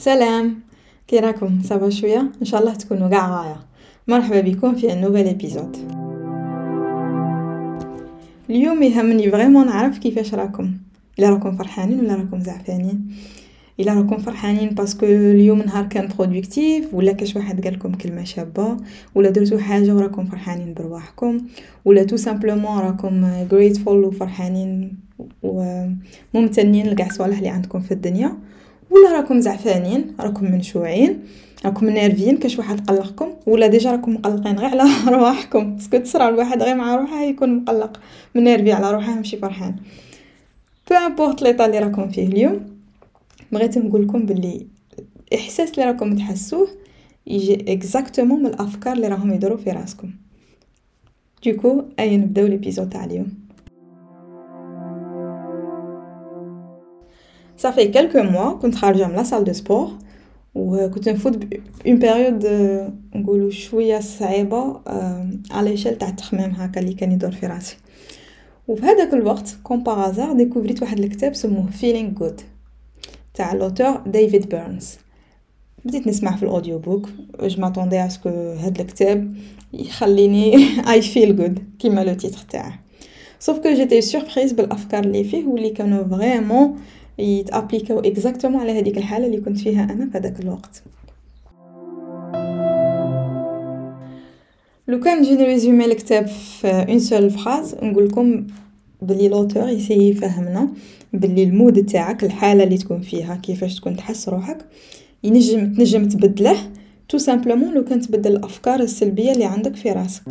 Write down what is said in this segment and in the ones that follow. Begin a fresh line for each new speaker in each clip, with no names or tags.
سلام. كي راكم صافا شوية. إن شاء الله تكونوا قاع غاية. مرحبا بكم في nouvel épisode اليوم يهمني vraiment نعرف كيفاش راكم. إلا راكم فرحانين ولا راكم زعفانين. إلا راكم فرحانين parce que اليوم نهار كان productif ولا كاش واحد قال لكم كلمة شابة ولا درتو حاجة وراكم فرحانين برواحكم ولا tout simplement راكم grateful وفرحانين وممتنين لقاع الصوالح اللي عندكم في الدنيا. ولا راكم زعفانين راكم منشوعين راكم nerveux كاش واحد قلقكم ولا déjà راكم مقلقين غير على رواحكم. parce que تصرا الواحد غير مع روحه يكون مقلق م énervé على روحه ماشي فرحان. peu importe l'état اللي راكم فيه اليوم بغيت نقول لكم باللي الاحساس اللي راكم تحسوه يجي exactement من الأفكار اللي راهم يدوروا في راسكم. donc نبدأو l'épisode تاع اليوم؟ صافي quelques mois كنت خارجه من la salle de sport وكنت نفوت une période نقولوا شوية صعيبه على شال تاع التخمام هكا اللي كان يدور في راسي وفي هذاك الوقت comme par hasard découvrit واحد الكتاب سموه Feeling Good تاع l'auteur ديفيد بيرنز بديت نسمع في ال audio book je m'attendais à ce que هاد الكتاب يخليني I feel good كيما le titre تاعه sauf que j'étais surprise بالافكار اللي فيه واللي كانوا vraiment يت appliquaو exactement على هذيك الحالة اللي كنت فيها أنا في هذاك الوقت. لو كان نجي ن résumer الكتاب في une seule phrase نقول لكم بلي l'auteur ي essaie يفهمنا بلي ال mood تاعك الحالة اللي تكون فيها كيفاش تكون تحس روحك. ينجم تنجم تبدله tout simplement لو كان تبدل الأفكار السلبية اللي عندك في راسك.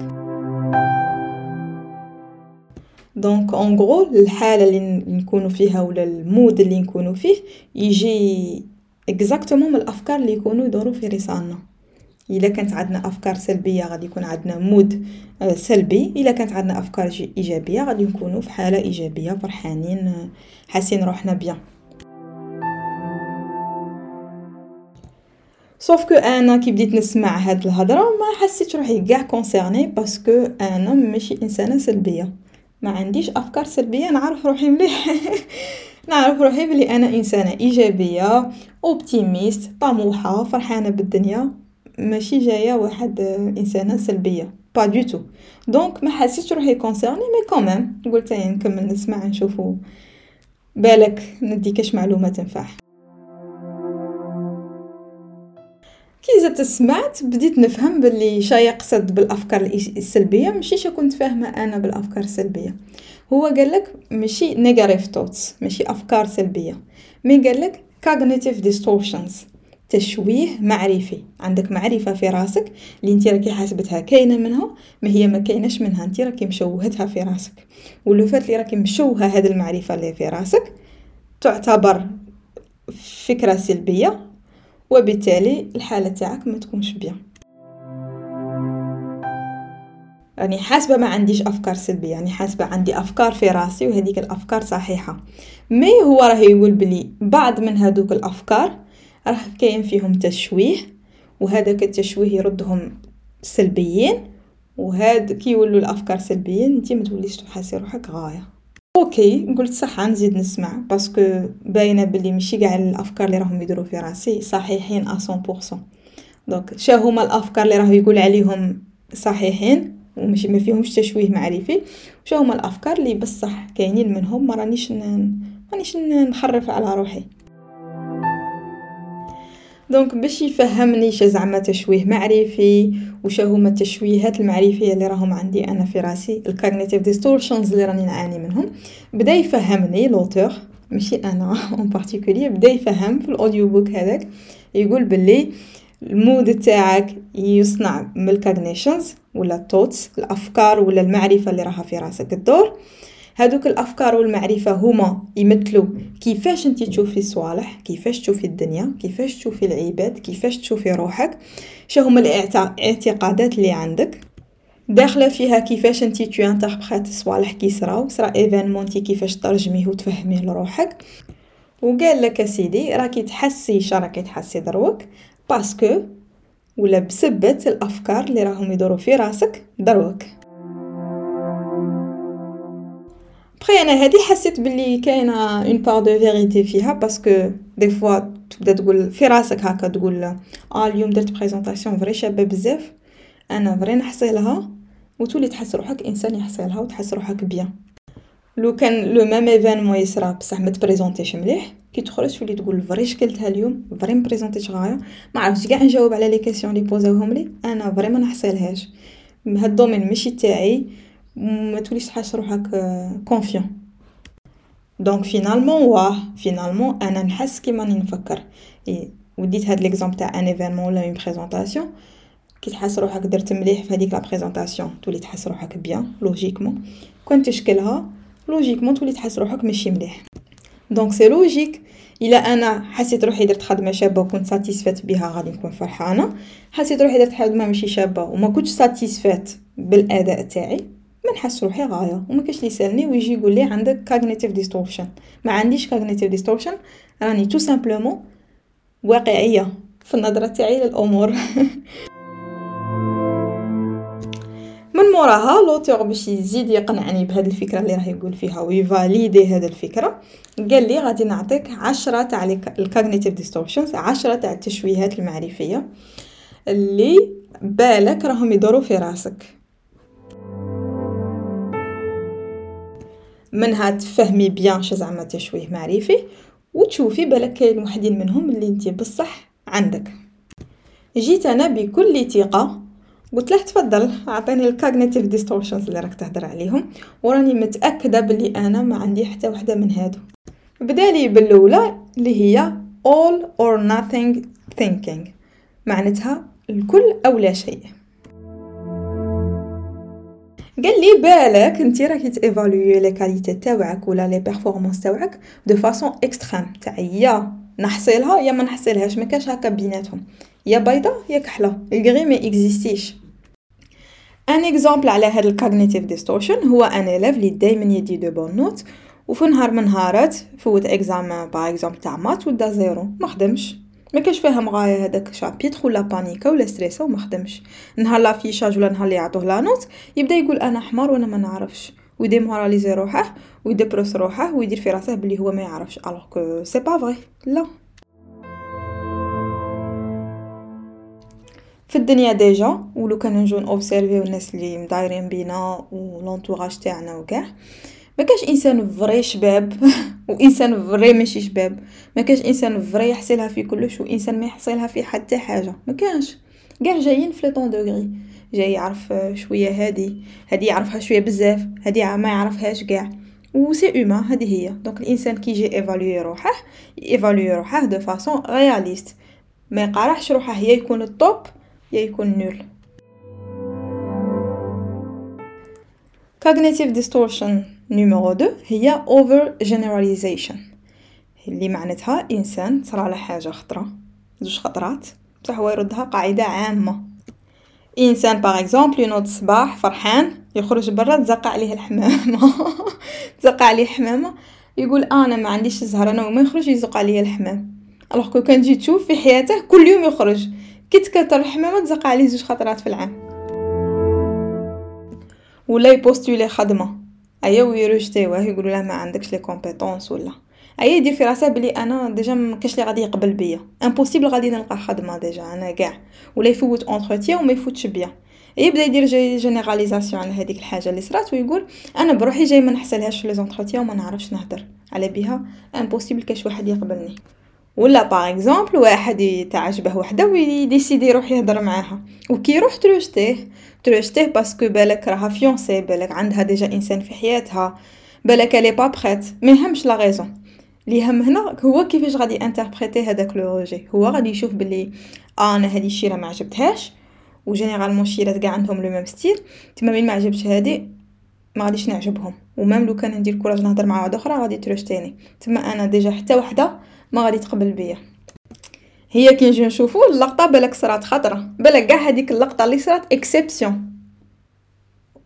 donc en gros الحاله اللي نكونوا فيها ولا ال mood اللي نكونوا فيه يجي exactement من الأفكار اللي يكونوا يدوروا في ريسانا. إلا كانت عندنا أفكار سلبية غادي يكون عندنا mood سلبي إلا كانت عندنا أفكار إيجابية غادي نكونوا في حالة إيجابية فرحانين حاسين روحنا bien. sauf que أنا كي بديت نسمع هاد الهضرة ما حسيت روحي قاع concernée parce que أنا ماشي إنسانة سلبية. ما عنديش أفكار سلبية نعرف روحي مليح. نعرف روحي بلي أنا إنسانة إيجابية optimiste طموحة فرحانة بالدنيا. ماشي جاية واحد إنسانة سلبية. pas du tout donc ما حسيتش روحي concernée mais quand même قلت نكمل نسمع نشوفو. بالك ندي كاش معلومة تنفع. كي زدت سمعت بديت نفهم باللي شا يقصد بالأفكار السلبية ماشي شا كنت فاهمة أنا بالأفكار السلبية. هو قال لك ماشي negative thoughts ماشي أفكار سلبية. mais قال لك cognitive distortions تشويه معرفي. عندك معرفة في راسك اللي انت راكي حاسبتها كاينة منها ما هي ما كاينش منها انت راكي مشوهتها في راسك. ولو فات اللي راكي مشوهة هذه المعرفة اللي في راسك تعتبر فكرة سلبية. وبالتالي الحالة تاعك ما تكونش بيان. يعني حاسبة ما عنديش أفكار سلبية يعني حاسبة عندي أفكار في راسي وهذيك الأفكار صحيحة. مي هو راه يقول بلي بعض من هذوك الأفكار راه كاين فيهم تشويه وهذاك التشويه يردهم سلبيين وهاد كي يولوا الأفكار سلبيين انت ما توليش تحسي روحك غاية. okay قلت صح نزيد نسمع parce que باينة بلي ماشي قاع الأفكار اللي راهم يدوروا في راسي صحيحين ا 100% donc شا هما الأفكار اللي راه يقول عليهم صحيحين ومش ما فيهمش تشويه معرفي. وشا هما الأفكار اللي بصح كاينين منهم ما رانيش رانيش نخرف على روحي. donc باش يفهمني شا زعما تشويه معرفي وش هما التشويهات المعرفية اللي راهم عندي أنا في راسي ال cognitive distortions اللي راني نعاني منهم. بدأ يفهمني l'auteur ماشي أنا en particulier بدأ يفهم في ال audio book هذاك. يقول باللي ال mood تاعك يصنع من ال cognitions ولا ال thoughts الأفكار ولا المعرفة اللي راها في راسك. الدور هادوك الأفكار والمعرفة هما يمثلوا كيفاش انت تشوفي الصوالح كيفاش تشوفي الدنيا كيفاش تشوفي العباد كيفاش تشوفي روحك. شو هما الاعتقادات اللي عندك. داخلة فيها كيفاش انت tu interprètes الصوالح كي صراو صرا événement كيفاش ترجميه وتفهميه لروحك. وقال لك سيدي راكي تحسي شا راكي تحسي دروك parce que ولا بسبة الأفكار اللي راهم يدوروا في راسك دروك. بخي أنا هادي حسيت بلي كاينة une part de vérité فيها parce que des fois تبدا تقول في راسك هكا تقول آه اليوم درت présentation vrai شابه بزاف أنا vrai نحصيلها وتولي تحس روحك انسان يحصيلها وتحس روحك bien لو كان le même événement يصرا بصح ما تبريزونتيش مليح كي تخرج تولي تقول vrai شكلتها اليوم vrai مبريزونتيش غايه ما عرفتش كاع نجاوب على les questions لي بوزاوهم لي أنا vrai ما نحصيلهاش هاد ال domaine ماشي تاعي ما توليش تحس روحك confiant donc finalement واه finalement أنا نحس كيما راني نفكر. وديت هاد l'exemple تاع un événement ولا une présentation كي تحس روحك درت مليح في هذيك la présentation تولي تحس روحك bien logiquement كون تشكلها logiquement تولي تحس روحك ماشي مليح. donc c'est logique الا أنا حسيت روحي درت خدمة شابة وكنت satisfaite بها غادي نكون فرحانة. حسيت روحي درت خدمة ماشي شابة وما كنتش satisfaite بالأداء تاعي. ما نحس روحي غاية وما كاش اللي يسألني ويجي يقول لي عندك cognitive distortion ما عنديش cognitive distortion راني tout simplement واقعية في النظرة تاعي للأمور. من موراها l'auteur باش يزيد يقنعني بهاد الفكرة اللي راه يقول فيها ويفاليدي هاد الفكرة. قال لي غادي نعطيك عشرة تاع ال cognitive distortions عشرة تاع التشويهات المعرفية اللي بالك راهم يدوروا في راسك. منها تفهمي bien شو زعما تشويه معرفي وتشوفي بالك كاين وحدين منهم اللي انت بصح عندك. جيت أنا بكل ثقه قلت له تفضل أعطيني ال cognitive distortions اللي راك تهضر عليهم وراني متأكدة بلي أنا ما عندي حتى وحدة من هادو. بدا لي بالأولى اللي هي all or nothing thinking معناتها الكل أو لا شيء. قال لي بالك انت راكي تيفالوي les qualités تاوعك ولا les performances تاوعك de façon extrême تاع يا نحصيلها يا ما نحصيلهاش ما كاش هكا بيناتهم. يا بيضة يا كحلة. ال gris ما اكزيستيش un exemple على هاد ال cognitive distortion هو un élève لي دايما يدي de bonnes notes وفي نهار من نهارات فوت examen par exemple تاع maths ودا zéro. ما خدمش. ما كاش فاهم غايه هذاك chapitre ولا بانيكا ولا ستريسا وما خدمش. نهار l'affichage ولا نهار اللي يعطوه la note يبدا يقول أنا حمار وأنا ما نعرفش. ويديموراليزي روحه ويدبرس روحه ويدير في راسه بلي هو ما يعرفش. alors que c'est pas vrai là. في الدنيا déjà ولو كان نجو اوبسيرفيو الناس اللي مدايرين بينا و l'entourage تاعنا وكاع ما كاش إنسان vrai شباب. وإنسان vrai ماشي شباب ما كاش إنسان vrai يحصلها في كلش وإنسان ما يحصلها في حتى حاجة. ما كانش كاع جايين في le degré جاي يعرف شوية هادي. هادي يعرفها شوية بزاف. هادي ما يعرفهاش كاع. و c'est humain هادي هي. donc الإنسان كي يجي ايفالوي روحه ايفالوي روحه de façon réaliste ما يقارحش روحه يا يكون ال top يا يكون nul cognitive distortion numéro deux هي over generalization اللي معناتها إنسان صرا له حاجة خطرة زوج خطرات بصح هو يردها قاعدة عامة. إنسان par exemple ينوض الصباح فرحان يخرج برا تزق عليه الحمامة. تزق عليه الحمامة يقول أنا ما عنديش الزهر أنا وما يخرج يزق عليه الحمام. alors que كان تجي تشوف في حياته كل يوم يخرج. كي تكثر الحمامة تزق عليه زوج خطرات في العام. ولا يبوستولي خدمة. أيا ويروجتيوه يقولوا له ما عندكش les compétences ولا. أيا يدير في راسه بلي أنا déjà ما كاش اللي غادي يقبل بيا. impossible غادي نلقى خدمة déjà أنا كاع. ولا يفوت entretien وما يفوتش بيا. يبدا يدير généralisation على هذيك الحاجة اللي صرات ويقول أنا بروحي جاي ما نحسلهاش في les entretiens وما نعرفش نهدر. على بها impossible كاش واحد يقبلني. ولا par exemple واحد تعجبه وحده ويديسيدي يروح يهضر معاها. وكي يروح تروجتيه تروجتيه parce que بالك راها fiancée بالك عندها déjà إنسان في حياتها بالك elle est pas prête ما يهمش la raison اللي يهم هنا هو كيفاش غادي انتربريتي هذاك le rejet هو غادي يشوف بلي آه أنا هذه الشيرة ما عجبتهاش و généralement الشيرات كاع عندهم le même style تما مين ما عجبش هادي ما غاديش نعجبهم. و même لو كان ندير courage نهضر مع واحدة أخرى غادي تروجتيني. تما أنا déjà حتى وحدة ما غادي تقبل بيا. هي كي نجي نشوفو اللقطة بالك صرات خطرة. بالك كاع هذيك اللقطة اللي صرات exception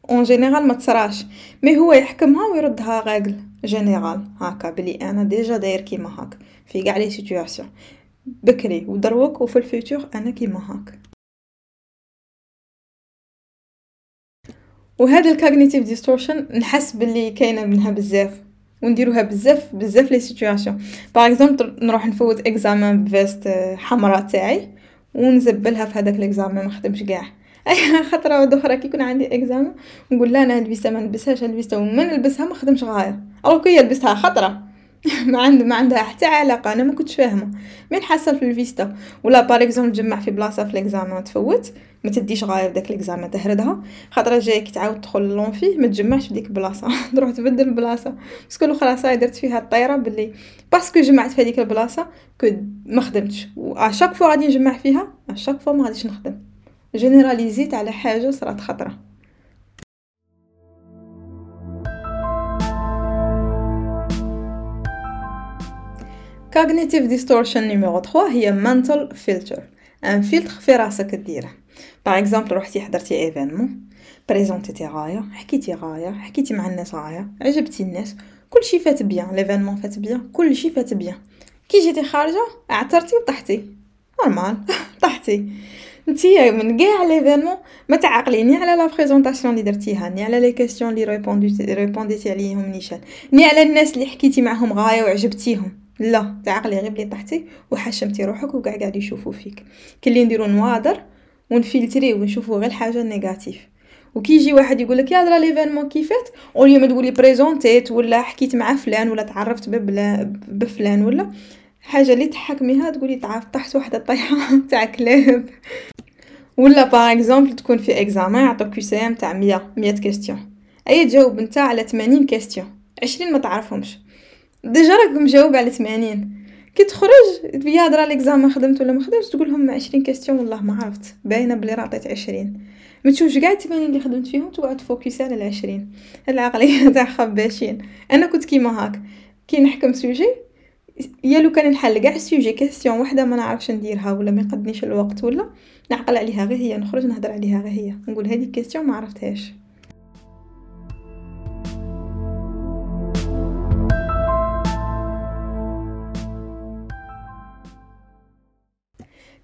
en général ما تصراش. mais هو يحكمها ويردها règle. générale هاكا. بلي أنا déjà داير كيما هاك. في كاع les situations بكري ودروك وفي ال futur أنا كيما هاك. وهذا ال cognitive distortion نحس باللي كاينة منها بزاف. ونديروها بزاف بزاف les situations. par exemple نروح نفوت examen ب veste حمراء تاعي ونزبلها في هذاك ال examen ما نخدمش كاع. أي خطرة واحدة أخرى كي يكون عندي examen نقول لا أنا الفيستا ما نلبسهاش الفيستا وما نلبسها ما نخدمش غاية. alors كي لبستها خطرة. ما عند ما عندها حتى علاقة أنا ما كنتش فاهمة. مين حصل في الفيستا؟ ولا par exemple تجمع في بلاصة في l'examen تفوت. ما تديش غاية داك l'examen تهردها خاطر جاي كي تعاود تدخل l'amphi ما تجمعش في ديك البلاصه تروح تبدل البلاصه parce que الاخرى ça y est درت فيها الطيره باللي parce que جمعت في هذيك البلاصة que ما خدمتش. و à chaque fois غادي نجمع فيها à chaque fois ما غاديش نخدم. جينيراليزيت على حاجة صرات خطرة. Cognitive distortion numéro 3 هي mental filter. un filtre في راسك ديرة. par exemple روحتي حضرتي événement بريزونتيتي غاية. حكيتي غاية. حكيتي مع الناس غاية. عجبتي الناس. كلشي فات بيان. l'événement فات بيان. كلشي فات بيان. كي جيتي خارجة عثرتي وطحتي. normal طحتي. نتيا من كاع l'événement ما تعقلي ni على la présentation اللي درتيها ni على les questions اللي ريبونديتي ريبونديتي عليهم نيشان. ni على الناس اللي حكيتي معاهم غاية وعجبتيهم. لا. تعقلي غير بلي طحتي وحشمتي روحك وكاع قاعد يشوفوا فيك. كلي نديرو نوادر ونفلتري ونشوفوا غير الحاجة négative وكي يجي واحد يقول لك يا درا l'événement كيفات؟ au lieu ما تقولي بريزونتيت ولا حكيت مع فلان ولا تعرفت بفلان ولا حاجة اللي تحكميها تقولي تعرف طحت واحدة طيحه تاع كلاب. ولا par exemple تكون في examen يعطوك QCM تاع 100 100 questions أي تجاوب نتا على 80 questions 20 ما تعرفهمش. déjà راك مجاوب على 80 كي تخرج يا درا l'exam خدمت ولا ما خدمتش؟ تقول لهم 20 questions والله ما عرفت. باينة بلي راه 20 ما تشوفش كاع 80 اللي خدمت فيهم تقعد تفوكسي على 20 العقلية تاع خباشين. أنا كنت كيما هاك. كي نحكم sujet يا لو كان نحل كاع ال sujet question وحدة ما نعرفش نديرها ولا ما يقدنيش الوقت ولا نعقل عليها غير هي نخرج نهضر عليها غير هي. نقول هذه question ما عرفتهاش.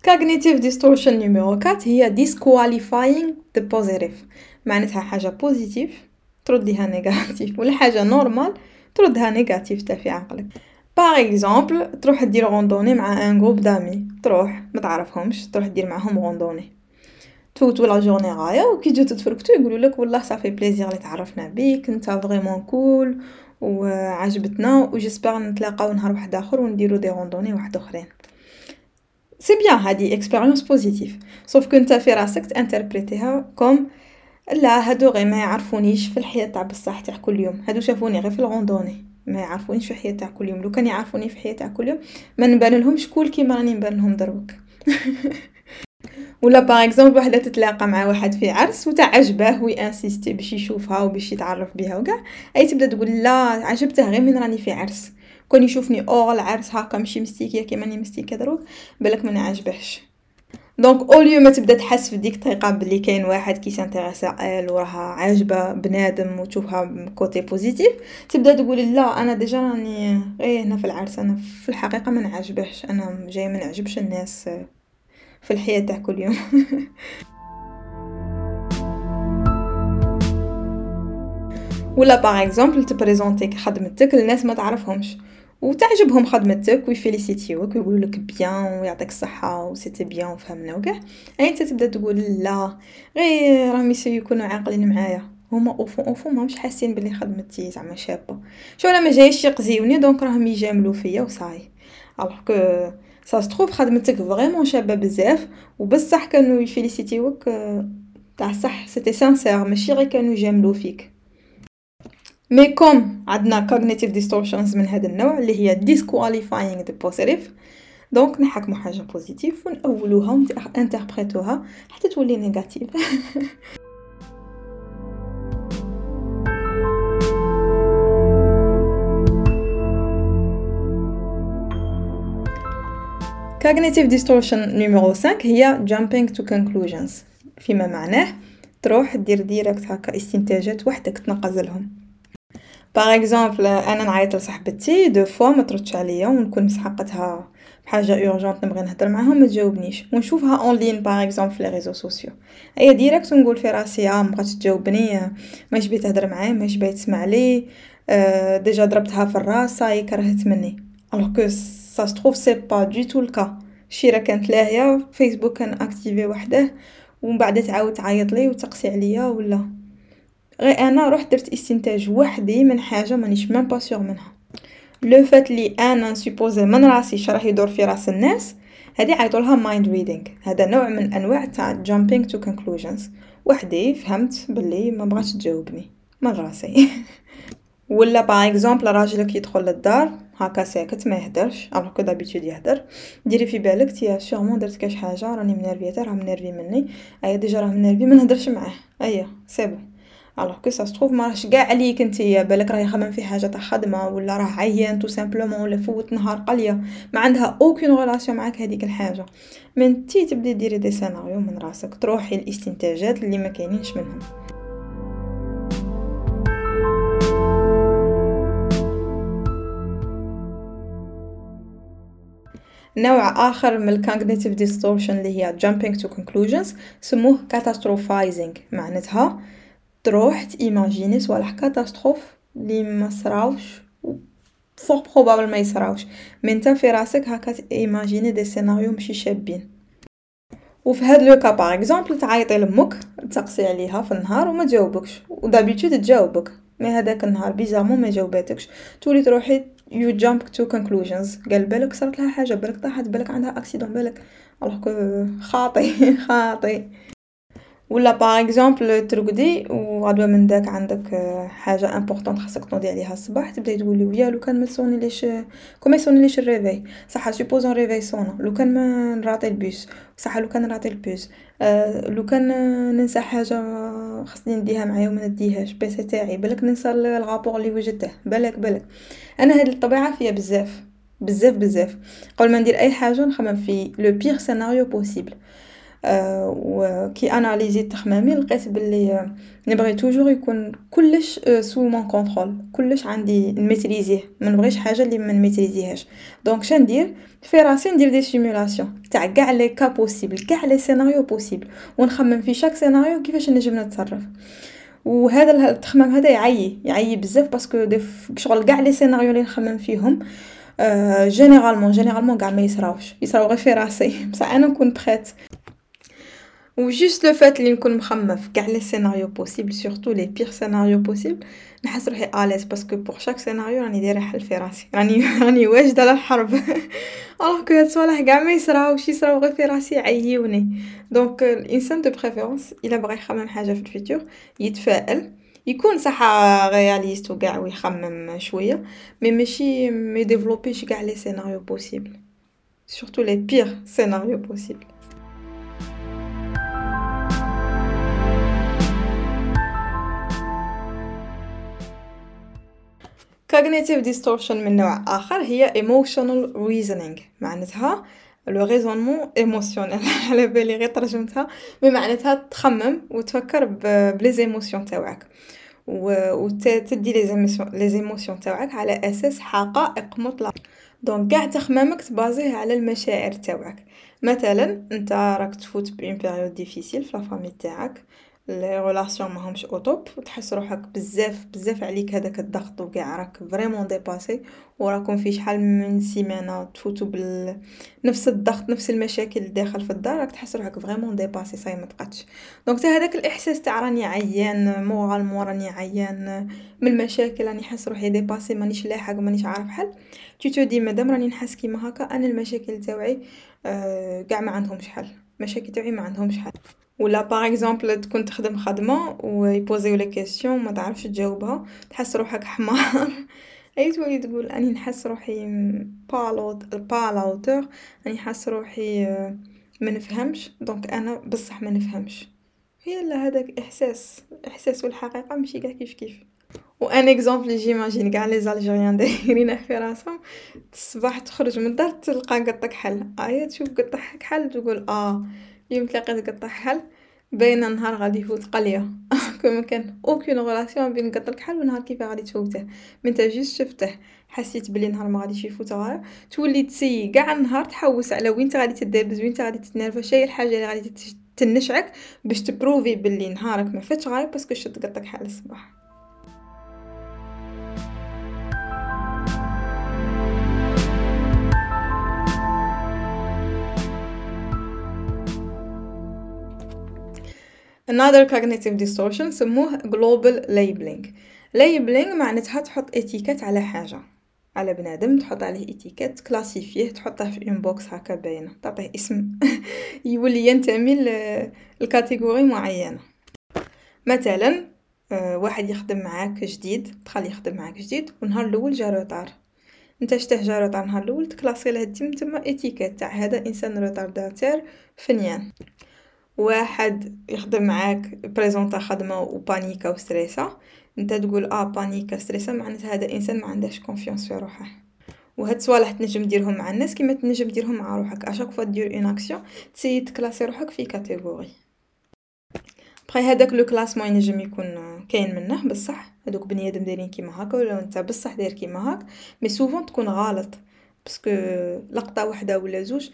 Cognitive distortion numéro 4 هي disqualifying the positive. معناتها حاجة positive ترد ليها négative ولا حاجة normale تردها négative تا في عقلك. par exemple تروح دير randonnée مع un groupe d'amis تروح ما تعرفهمش تروح دير معاهم randonnée تفوتو la journée غاية وكي تجيو تتفركتو يقولوا لك والله ça fait plaisir لي تعرفنا بيك انت vraiment cool وعجبتنا و j'espère نتلاقاو نهار واحد آخر ونديرو des randonnées واحد أخرين. c'est bien هادي expérience positive sauf que نت في راسك تانتربريتيها comme لا هادو غير ما يعرفونيش في الحياة تاع بصح تاع كل يوم هادو شافوني غير في ال randonnée ما يعرفونيش في الحياة تاع كل يوم لو كان يعرفوني في الحياة تاع كل يوم ما نبان لهمش cool كيما راني نبان لهم دروك ولا par exemple وحده تتلاقى مع واحد في عرس وتعجبه ويانسيستي باش يشوفها وباش يتعرف بها وكاع اي تبدا تقول لا عجبته غير من راني في عرس كون يشوفني أو العرس هاكا ماشي مستيكية كيما راني مستيكه دروك بالك ما نعجبهش. دونك اوليو ما تبدا تحس في ديك الطريقة بلي كاين واحد كي سانتيريسا ال وراها عاجبة بنادم وتشوفها كوتي بوزيتيف تبدا تقول لا أنا ديجا راني غير هنا في العرس أنا في الحقيقة ما نعجبهش أنا جاي ما نعجبش الناس في الحياة تاع كل يوم. ولا par exemple تبريزونتي خدمتك الناس ما تعرفهمش. وتعجبهم خدمتك ويفيليسيتيوك ويقولوا لك bien ويعطيك الصحة و c'était bien وفهمنا وكاع اي أنت تبدأ تقول لا غير راهم يكونوا عاقلين معايا. هما اوفو اوفو ماهمش حاسين بلي خدمتي زعما شابة. شو أنا ما جايش يقزيوني donc راهم يجاملوا فيا وصاي. alors que ça se trouve خدمتك vraiment شابة بزاف وبصح كانوا يفيليسيتيوك تاع صح c'était sincère ماشي غير كانوا يجاملوا فيك. mais comme عندنا cognitive distortions من هذا النوع اللي هي disqualifying the positive. donc نحكمو حاجة positive ونأولوها ونانتربريتوها حتى تولي négative cognitive distortion numéro 5 هي jumping to conclusions. فيما معناه تروح دير direct هكا استنتاجات وحدك تنقز لهم par exemple أنا نعيط لصاحبتي deux fois ما تردش عليا و نكون مسحقتها بحاجة urgente نبغي نهدر معاها ما تجاوبنيش. و نشوفها en ligne par exemple في les réseaux sociaux ايا direct نقول في راسي آه مبغاتش تجاوبني ماش بغيت تهدر معاه ماش بغيت تسمع لي déjà ضربتها في الراس صاي كرهت مني. الوغ كو سا ستروف سي با دو تو الكا شيرا كانت لاهيه فيسبوك كان اكتيفي وحده ومن بعد تعاود تعيط لي وتقسي عليا ولا. غير أنا رحت درت استنتاج وحدي من حاجة مانيش ميم با سيغ منها. لو فات لي أنا نسوبوزي من راسي شراه يدور في راس الناس هادي عيطولها مايند ريدينغ هذا نوع من أنواع تاع جامبينغ تو كونكلوجنز وحدي فهمت بلي ما بغاتش تجاوبني. من راسي. ولا par exemple راجلك يدخل للدار هكا ساكت ما يهدرش alors que d'habitude يهدر. ديري في بالك تيا sûrement درت كاش حاجة راني منرفيه راه منرفي مني. أيا déjà راه منرفي ما نهدرش معاه. أيا c'est bon alors que ça se trouve ما راهش قاع عليك نتيا بالك راه يخمم في حاجة تاع خدمة ولا راه عيان tout simplement ولا فوت نهار قليه ما عندها aucune relation معاك هذيك الحاجة. من تي تبدي ديري des scénarios من راسك تروحي الاستنتاجات اللي ما كاينينش منهم. نوع آخر من ال cognitive distortion اللي هي jumping to conclusions سموه catastrophizing معناتها. تروح ت imaginer صوالح catastrophe اللي ما صراوش fort probable ما يصراوش mais نتا في راسك هكا imaginer des scénarios ماشي شابين. وفي هاد le cas par exemple تعيطي لأمك تسقسي عليها في النهار وما تجاوبكش. و d'habitude تجاوبك mais هذاك النهار bizarrement ما جاوباتكش. تولي تروحي you jump to conclusions. قال بالك صارت لها حاجة بالك طاحت بالك عندها accident بالك. alors خاطي خاطي ولا par exemple ترقدي وغدوه من داك عندك حاجة importante خاصك تنوضي عليها الصباح تبدأي تقولي ويا لو كان ما ت sonner ليش كون ما ي sonner ليش ال réveil صح supposons réveil sonna لو كان ما ن rater ال bus. صح لو كان ن rater ال bus. أه لو كان ننسى حاجة خاصني نديها معايا وما نديهاش. PC تاعي. بالك ننسى ال rapport اللي وجدته. بالك بالك. أنا هاد الطبيعة فيا بزاف. بزاف بزاف. قبل ما ندير أي حاجة نخمم في le pire scénario possible آه، وكي analyser تخمامي لقيت بلي نبغي toujours يكون كلش sous mon contrôle كلش عندي ن maîtriser ه ما نبغيش حاجة اللي ما ن maîtriser هاش donc شا ندير؟ في راسي ندير des simulations تاع كاع les cas possibles كاع les scénarios possibles ونخمم في chaque scénario كيفاش نجم نتصرف. وهذا التخمام هذا يعيي يعيي بزاف parce que شغل كاع les scénarios اللي نخمم فيهم généralement généralement كاع ما يصراوش يصراو غير في راسي. بصح أنا نكون prête و juste le fait اللي نكون مخمم في قاع les scénarios possibles surtout les pires scénarios possibles نحس روحي à l'aise parce que pour chaque scénario راني دايره حل في راسي راني راني واجده للحرب alors que هاد الصوالح قاع ما يصراوش يصراو غير في راسي يعيوني donc الانسان de préférence الا بغى يخمم حاجة في ال futur يتفائل يكون صح réaliste وكاع ويخمم شوية mais ماشي ما ي développer ش كاع les scénarios possibles surtout les pires scénarios possibles cognitive distortion من نوع آخر هي emotional reasoning معناتها le raisonnement émotionnel على بالي غير ترجمتها. معناتها تخمم وتفكر ب les émotions تاوعك. وتدي les émotions تاوعك على أساس حقائق مطلقه donc كاع تخمامك ت baser ه على المشاعر تاوعك. مثلا أنت راك تفوت ب une période difficile في la famille تاعك. les relations ماهمش au top تحس روحك بزاف بزاف عليك هذاك الضغط وكاع راك vraiment dépassé وراكم في شحال من سيمانة تفوتوا بال نفس الضغط نفس المشاكل داخل في الدار راك تحس روحك vraiment dépassé صاي ما تقدش. donc هذاك الإحساس تاع راني عيان moralement راني عيان من المشاكل راني حاس روحي dépassé مانيش لاحق مانيش عارف حل. tu te dis مادام راني نحس كيما هكا أنا المشاكل تاوعي آه كاع ما عندهمش حل. المشاكل تاوعي ما عندهمش حل. ولا par exemple تكون تخدم خدمة وي poser و لك question ما تعرفش تجاوبها تحس روحك حمار. أي تولي تقول أني نحس روحي بالوت بالاوتور أني حاس روحي ما نفهمش. donc أنا بصح ما نفهمش. هي لا هذاك إحساس. إحساس والحقيقة ماشي كاع كيف كيف. un exemple j'imagine كاع les Algériens دايرينه في راسهم. الصباح تخرج من الدار تلقى قط كحل. ايا تشوف قط كحل تقول آه. اليوم تلاقيت قط كحل باينه نهار غادي يفوت قلية. كون ما كان aucune relation بين قط الكحل و نهار كيفاه غادي تفوته. mais نتا juste شفته حسيت بلي نهار ما غاديش يفوت غاية تولي ت essayer قاع النهار تحوس على وين غادي تدابز وين غادي تتنرفز شي الحاجة اللي غادي تنشعك باش ت prouver بلي نهارك ما فاتش غاية parce que شت قط الكحل الصباح. Another cognitive distortion سموه global labeling. Labeling معناتها تحط étiquette على حاجة. على بنادم تحط عليه étiquette classifier تحطه في un box هكا باينة. تعطيه اسم. يولي ينتمي ل catégorie معينة. مثلا آه، واحد يخدم معاك جديد دخل يخدم معاك جديد ونهار الأول جا retard انت شته جا retard نهار الأول ت classer له تما étiquette تاع هذا إنسان retardataire فنيان. واحد يخدم معاك présenta خدمة و paniqua و stressa انت تقول آه paniqua stressa معناتها هذا انسان ما عندهش confiance في روحه. وهاد صوالح تنجم ديرهم مع الناس كيما تنجم ديرهم مع روحك. à chaque fois دير une action ت essayer ت classer روحك في catégorie après هذاك le classement ينجم يكون كاين منه بصح. هذوك بنيادم دايرين كيما هكا ولا انت بصح داير كيما هاك. mais souvent تكون غلط. parce que لقطة واحدة ولا زوج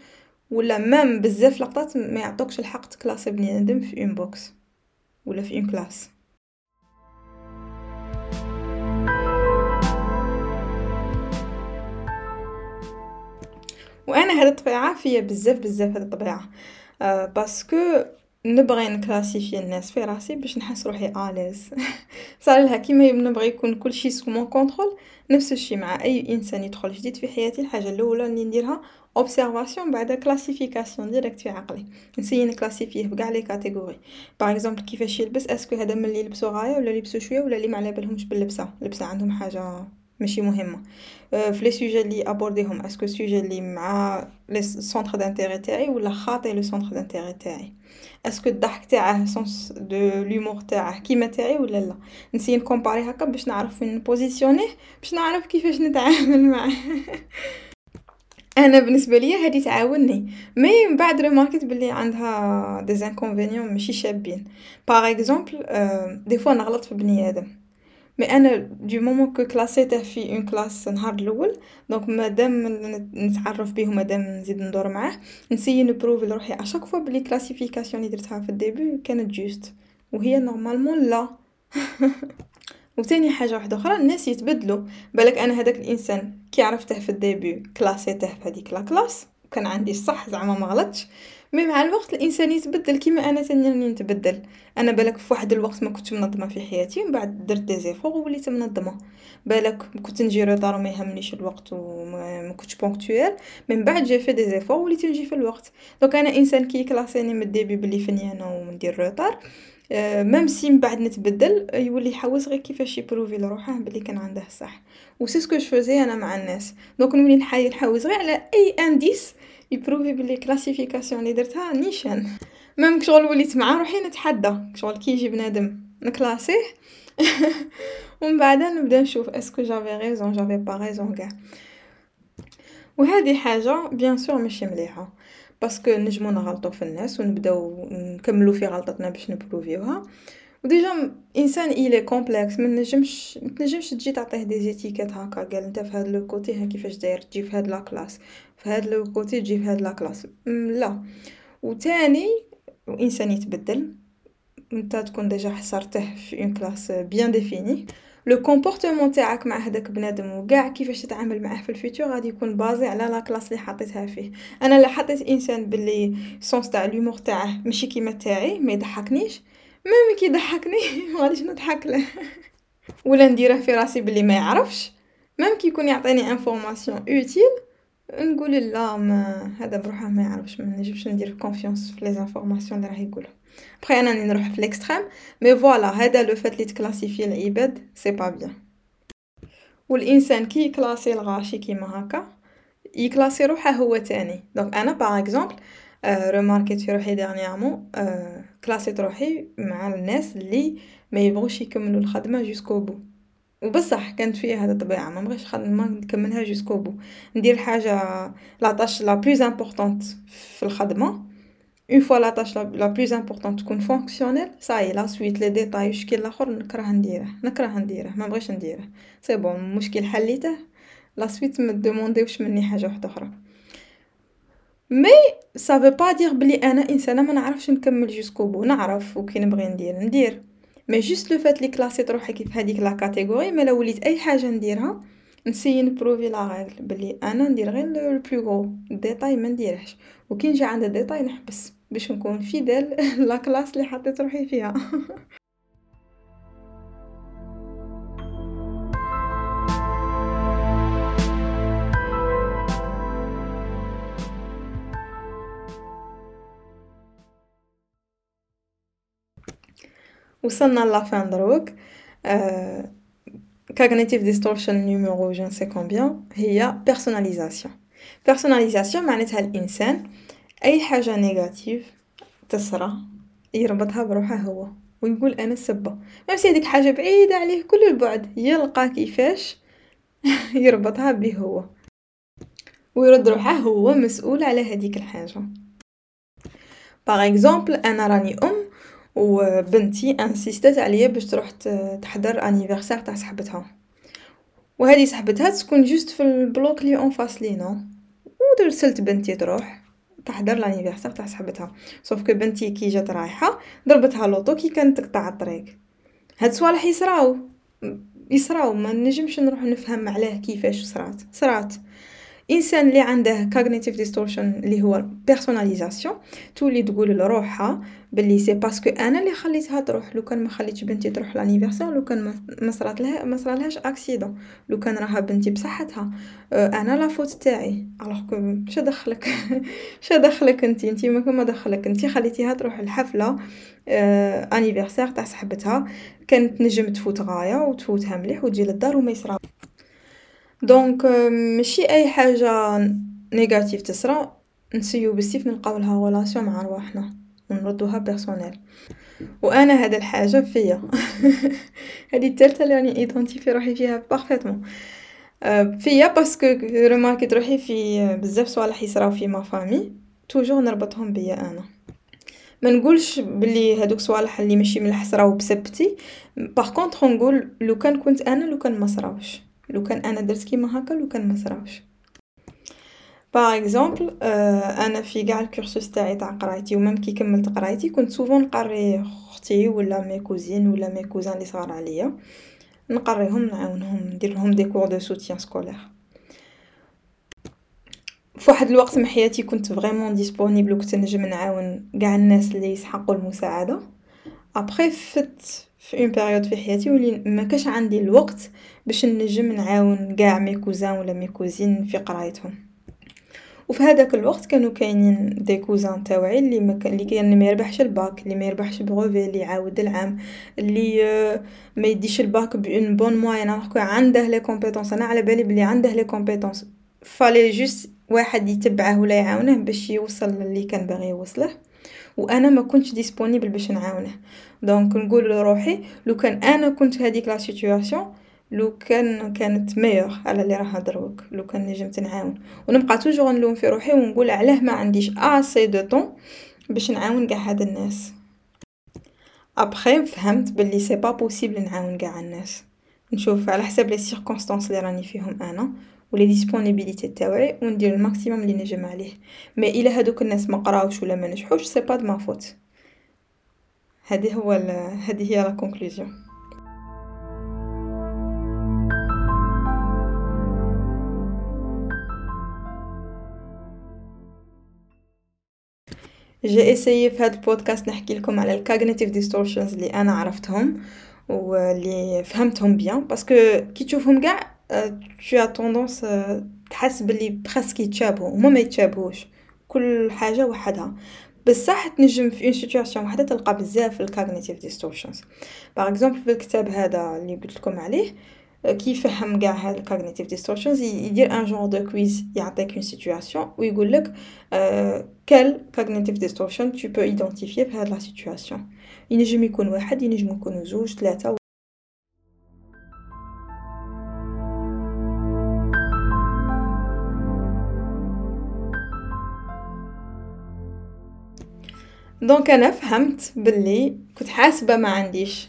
ولا même بزاف لقطات ما يعطوكش الحق ت classer بنادم في un box ولا في une classe وأنا هاد الطبيعة فيا بزاف بزاف هاد الطبيعة. أه parce que نبغي ن classifier الناس في راسي باش نحس روحي à l'aise صار لها كيما نبغي يكون كل شيء sous mon contrôle نفس الشيء مع أي إنسان يدخل جديد في حياتي الحاجة الأولى اللي نديرها observation بعد classification directe في عقلي نسيي ن classifier ه بكاع les catégories par exemple كيفاش يلبس est-ce que هذا من اللي يلبسو غايه ولا يلبسو شوية ولا اللي ما على بالهمش باللبسه اللبسه عندهم حاجة ماشي مهمه في les sujets اللي aborder يهم est-ce que sujet اللي مع les centres d'intérêt تاعي ولا خاطي les centres d'intérêt تاعي est-ce que الضحك تاعه sens de l'humour تاعه كيما تاعي ولا لا نسيي ن comparer هكا باش نعرف وين positionner ه باش نعرف كيفاش نتعامل معاه أنا بالنسبة ليا هذه تعاوني. mais من بعد remarquer ت بلي عندها des inconvénients ماشي شابين. par exemple des fois نغلط في بني آدم. mais أنا du moment que classer ته في une classe نهار الأول donc مادام نتعرف بيه ومادام نزيد ندور معاه نسيي ن prouver لروحي. à chaque fois بلي classification اللي درتها في ال début كانت juste وهي normalement لا وتاني حاجة واحدة أخرى الناس يتبدلوا. بالك أنا هذاك الإنسان كي عرفته في ال début classer ته في هذيك la classe كان عندي الصح زعما ما غلطش. mais مع الوقت الإنسان يتبدل كيما أنا ثاني راني نتبدل. أنا بالك في واحد الوقت ما كنتش منظمة في حياتي من بعد درت des efforts ووليت منظمة. بالك كنت نجي retard وما يهمنيش الوقت وما كنتش ponctuelle من بعد j'ai fait des efforts وليت نجي في الوقت. donc أنا إنسان كي classer ني من ال début بلي فنيانه وندير retard même si من بعد نتبدل يولي يحوس غير كيفاش ي prouver لروحه بلي كان عنده صح. و c'est ce que faisais أنا مع الناس. donc نولي نحاول نحوس غير على أي indice ي prouver بلي classification اللي درتها نيشان. même شغل وليت مع روحي نتحدى. شغل كي يجي بنادم ن classer ه. ومن بعد نبدا نشوف est-ce que j'avais raison j'avais pas raison كاع. وهذه حاجة bien sûr ماشي مليحة. parce que نجمو نغلطو في الناس ونبداو نكملو في غلطتنا باش ن prouver وها. و déjà انسان الي complexe ما نجمش ما تنجمش تجي تعطيه des étiquettes هكا قال أنت في هاد le côté ها كيفاش داير تجي في هاد la classe. في هاد le côté تجي في هاد la classe. لا. وتاني انسان يتبدل. أنت تكون déjà حصرته في une classe bien définie le comportement تاعك مع هذاك بنادم وكاع كيفاش تتعامل معاه في ال futur غادي يكون basé على la classe اللي حطيتها فيه. أنا لا حطيت إنسان باللي sens تاع l'humour تاعه ماشي كيما تاعي ما يضحكنيش. même كي يضحكني ما غاديش نضحك له. ولا نديره في راسي باللي ما يعرفش. même كي يكون يعطيني information utile نقول لا ما هذا بروحه ما يعرفش ما نجمش ندير confiance في les informations اللي راه يقولها بخي أنا نروح في l'extrême mais voilà هذا le fait اللي ت classifier العباد c'est pas bien والانسان كي ي classer الغاشي كيما هكا ي classer روحه هو تاني donc أنا par exemple remarquer ت في روحي dernièrement classer ت روحي مع الناس اللي ما يبغوش يكملوا الخدمه jusqu'au bout وبصح كانت فيا هذا الطبيعه ما بغيش خدمه نكملها jusqu'au bout ندير حاجة la tâche la plus importante في الخدمه une fois la tâche la plus importante تكون fonctionnelle صاي la suite les détails واش كاين لاخر نكره نديره نكره نديره ما نبغيش نديره c'est bon المشكل حليته la suite ما demander يوش مني حاجة واحدة أخرى mais ça veut pas dire بلي أنا انسانه ما نعرفش نكمل jusqu'au bout نعرف وكي نبغي ندير ندير mais juste le fait اللي classer ت روحي كيف هذيك la catégorie mais وليت اي حاجة نديرها نسيي ن prouver لا غير بلي أنا ندير غير le plus gros détail ما نديرهش وكي نجي عند détail نحبس باش نكون fidèle la classe اللي حطيت روحي فيها. وصلنا لافان دروك cognitive distortion numéro je ne sais combien هي personnalisation personnalisation معناتها الإنسان آه, أي حاجة négative تصرى يربطها بروحه هو ويقول أنا السبه ما هذيك حاجة بعيدة عليه كل البعد يلقى كيفاش يربطها به هو. ويرد روحه هو مسؤول على هذيك الحاجة. par exemple أنا راني أم وبنتي insister ات عليا باش تروح تحضر anniversaire تاع صاحبتها. وهذه صاحبتها تكون juste في ال bloc اللي en face لينا ودرسلت بنتي تروح. تحضر l'anniversaire تاع صاحبتها. sauf que بنتي كي جات رايحة ضربتها l'auto كي كانت تقطع الطريق. هاد صوالح يصراو. يصراو ما نجمش نروح نفهم علاه كيفاش صرات. صرات. إنسان اللي عنده cognitive distortion اللي هو personnalisation تولي تقول لروحها بلي c'est parce que أنا اللي خليتها تروح. لو كان ما خليتش بنتي تروح l'anniversaire لو كان ما صرات لها ما صرالهاش accident لو كان راها بنتي بصحتها. أنا la faute تاعي. alors que شا دخلك؟ شا دخلك انت؟ انت ما دخلك. انت خليتيها تروح الحفله anniversaire تاع صاحبتها. كانت نجم تفوت غاية وتفوتها مليح وتجي للدار وما يصرا. donc ماشي أي حاجة négative تصرا نسيو بزاف نلقاو لها relation مع رواحنا ونردوها personnelles وأنا هاد الحاجة فيا. هذه الثالثة اللي راني identifier روحي فيها parfaitement فيا parce que remarquer ت روحي في بزاف صوالح يصراو في ma famille toujours نربطهم بيا أنا. ما نقولش بلي هادوك صوالح اللي ماشي مليح صراو بسبتي par contre نقول لو كان كنت أنا لو كان ما صراوش لو كان أنا درت كيما هكا لو كان ما صراوش par exemple أنا في قاع ال cursus تاعي تاع قرايتي و même كي كملت قرايتي كنت souvent نقري أختي ولا mes cousines ولا mes cousins اللي صغار عليا. نقريهم نعاونهم ندير لهم des cours de soutien scolaire فواحد الوقت من حياتي كنت vraiment disponible وكنت نجم نعاون قاع الناس اللي يسحقوا المساعدة. après فت في une période في حياتي ولي ما كاش عندي الوقت باش نجم نعاون قاع mes cousins ولا mes cousines في قرايتهم. وفي هذاك الوقت كانوا كاينين des cousins تاوعي اللي ما كان اللي كان ما يربحش الباك اللي ما يربحش brevet اللي يعاود العام اللي ما يديش الباك bon bon moi عنده les compétences أنا على بالي بلي عنده les compétences fallait juste واحد يتبعه ولا يعاونه باش يوصل للي كان باغي يوصله. وأنا ما كنتش disponible باش نعاونه. donc نقول لروحي لو كان أنا كنت هذيك la situation لو كان كانت meilleure على اللي راها دروك لو كان نجمت نعاون. ونبقى toujours نلوم في روحي ونقول علاه ما عنديش assez de temps باش نعاون قاع هاد الناس. ابخي فهمت بلي c'est pas possible نعاون قاع الناس. نشوف على حساب les circonstances اللي راني فيهم أنا. و les disponibilités تاوعي وندير ال maximum اللي نجم عليه. mais إلا هادوك الناس ما قراوش ولا ما نجحوش c'est pas de ma faute هذه هو هذه هي la conclusion j'ai essayé في هذا البودكاست نحكي لكم على ال cognitive distortions اللي أنا عرفتهم واللي فهمتهم bien parce que كي تشوفهم كاع tu as tendance تحس بلي presque يتشابهوا هما ما يتشابهوش. كل حاجة وحدها. بصح تنجم في une situation وحدة تلقى بزاف ال cognitive distortions par exemple في الكتاب هذا اللي قلت لكم عليه كي يفهم كاع هاد ال cognitive distortions يدير un genre de quiz يعطيك une situation ويقول لك quelle cognitive distortion tu peux identifier في هاد la situation ينجم يكون واحد ينجم يكونوا زوج ثلاثة donc أنا فهمت بلي كنت حاسبة ما عنديش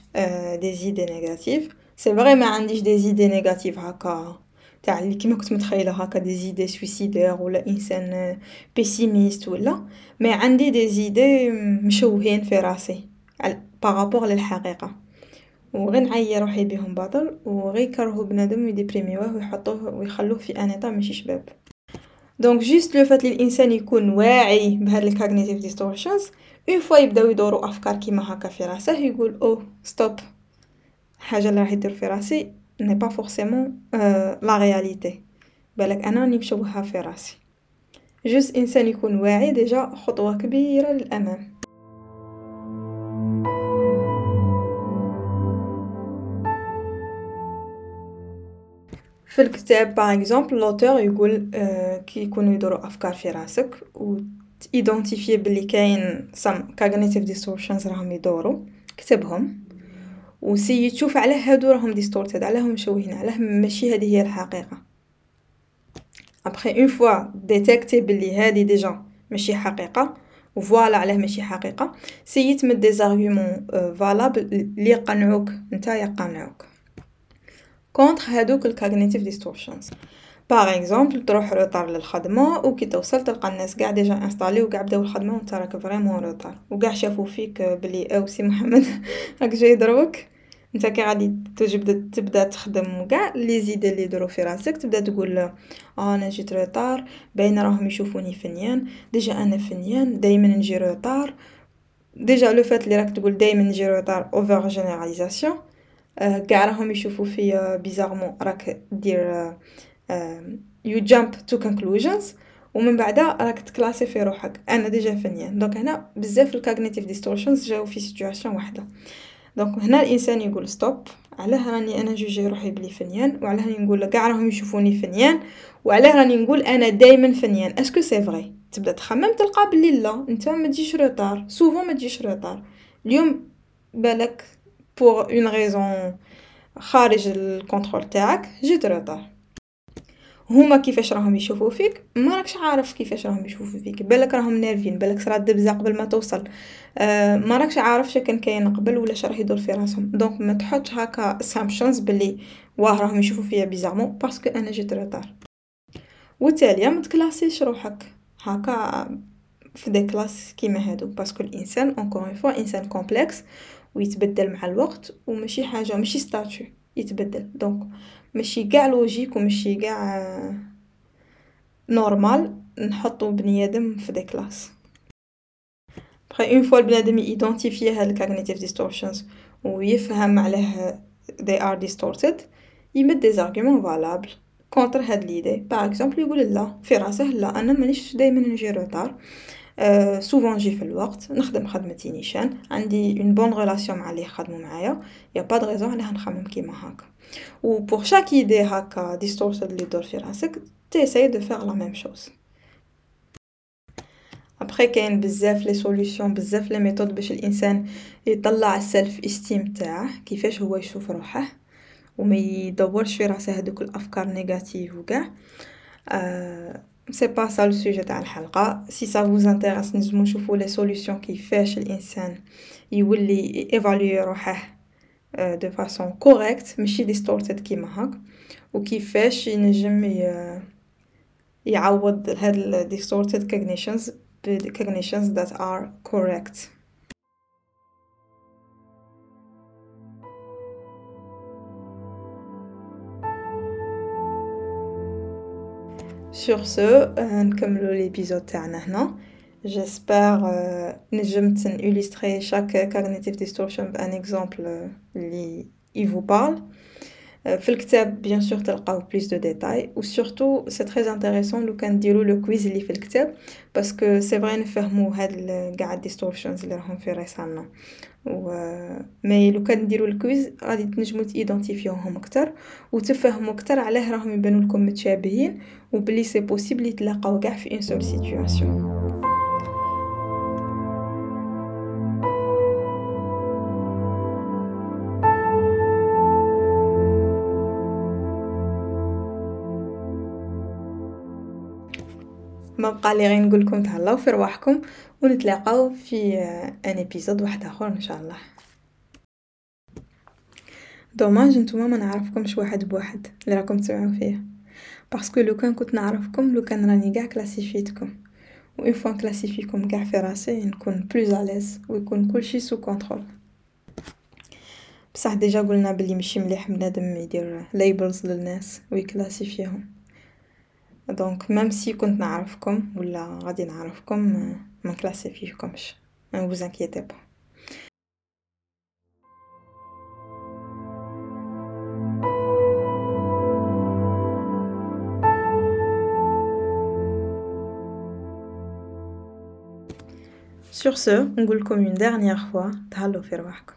des idées négatives c'est vrai ما عنديش des idées négatives هكا. تاع اللي كيما كنت متخيلة هكا des idées suicidaires ولا إنسان pessimiste ولا. mais عندي des idées مشوهين في راسي par rapport للحقيقة. وغير نعيي روحي بهم باطل وغير يكرهو بنادم ويديبريميوه ويحطوه ويخلوه في un état ماشي شباب. donc juste لو فات الانسان يكون واعي بهاد ال cognitive distortions une fois يبداو يدورو أفكار كيما هكا في راسه يقول oh stop حاجة اللي راح يدير في راسي n'est pas forcément la réalité بالك أنا راني مشوهه في راسي. juste إنسان يكون واعي déjà خطوة كبيرة للأمام. في الكتاب par exemple l'auteur يقول كي يكونوا يدوروا أفكار في راسك و identifier بلي كاين some cognitive distortions راهم يدوروا كتبهم و essaye تشوف علاه هادو راهم distorted علاه مشوهين علاه ماشي هذه هي الحقيقة après une fois détecter بلي هادي déjà ماشي حقيقه و voilà علاه ماشي حقيقه essaye تمد des arguments valables لي يقنعوك نتا يقنعوك contre هادوك ال cognitive distortions par exemple تروح retard للخدمة وكي توصل تلقى الناس قاع déjà installés وقاع بداو الخدمة وانت راك vraiment retard وقاع شافو فيك بلي oh سي محمد راك جاي دروك أنت كي غادي تجبد تبدا تخدم وكاع les idées اللي يدورو في راسك تبدا تقول آه أنا جيت retard باين راهم يشوفوني فنيان. déjà أنا فنيان دايما نجي retard déjà لو فات اللي راك تقول دايما نجي retard over généralisation كاع راهم يشوفوا فيا bizarrement راك دير you jump to conclusions ومن بعدا راك تكلاسي في روحك. أنا déjà فنيان donc هنا بزاف ال cognitive distortions جاو في situation واحدة donc هنا الإنسان يقول stop علاه راني أنا جوجي روحي بلي فنيان وعلاه راني نقول كاع راهم يشوفوني فنيان وعلاه راني نقول أنا دائما فنيان. est-ce que c'est vrai تبدأ تخمم تلقى بلي لا. أنت ما تجيش retard souvent ما تجيش retard اليوم بالك pour une raison خارج ال contrôle تاعك جيت retard هما كيفاش راهم يشوفوا فيك؟ ما راكش عارف كيفاش راهم يشوفوا فيك. بالك راهم énervés بالك صرات دبزة قبل ما توصل. آه ما راكش عارف شكن كاين قبل ولا راه يدور في راسهم. donc ما تحطش هكا assumptions بلي واه راهم يشوفوا فيا bizarrement parce que أنا جيت retard والتالية ما تكلاسيش روحك. هكا في des classes كيما هادو. parce que الإنسان encore une fois إنسان complexe ويتبدل مع الوقت وماشي حاجة ماشي statue يتبدل. donc ماشي قاع logique وماشي قاع normal نحطو بنيادم في des classes. après une fois البنادم identifier هاد ال cognitive distortions ويفهم علاه they are distorted. يمد des arguments valables contre هاد les idées par exemple يقول لا في راسه لا أنا مانيش دايما نجي retard souvent نجي في الوقت نخدم خدمتي نيشان عندي une bonne relation مع اللي يخدموا معايا. y a pas de raison علاه نخمم كيما هكا. و pour chaque idée هكا distorted اللي يدور في راسك t'essayes de faire la même chose après كاين بزاف les solutions بزاف les méthodes باش الإنسان يطلع ال self esteem تاعه كيفاش هو يشوف روحه. وما يدورش في راسه هذوك الأفكار négatives وكاع. أه c'est pas ça le sujet تاع الحلقة si ça vous intéresse نجمو نشوفو les solutions كيفاش الانسان يولي évaluer روحه de façon correcte ماشي distorted كيما هاك وكيفاش ينجم يعوض هاد ال distorted cognitions cognitions that are correct. Sur ce, نكملو l'épisode تاعنا هنا j'espère نجمت ن illustrer chaque cognitive distortion ب un exemple لي vous parle في الكتاب bien sûr تلقاو plus de détails و surtout c'est très intéressant لو كان نديرو le quiz اللي في الكتاب parce que c'est vrai نفهمو هاد قاع ال distortions اللي راهم في راسنا و mais لو كان نديرو ال quiz غادي تنجمو ت identifier وهم أكتر وتفهموا أكتر علاه راهم يبانو لكم متشابهين وبلي c'est possible يتلاقاو كاع في une seule situation بقى لي غير نقول لكم تهلاو في رواحكم ونتلاقاو في un épisode واحد آخر إن شاء الله. dommage نتوما ما نعرفكمش واحد بواحد اللي راكم تسمعوا فيا parce que لو كان كنت نعرفكم لو كان راني قاع classifi يتكم و une fois classifi يكم قاع في راسي نكون plus à l'aise و يكون كلشي sous contrôle بصح déjà قلنا بلي ماشي مليح بنادم يدير labels للناس و ي classifi يهم donc même si كنت نعرفكم ولا غادي نعرفكم ما ن classifi يكمش ما vous inquiétez pas. Sur ce, نقول لكم une dernière fois. تهلاو في رواحكم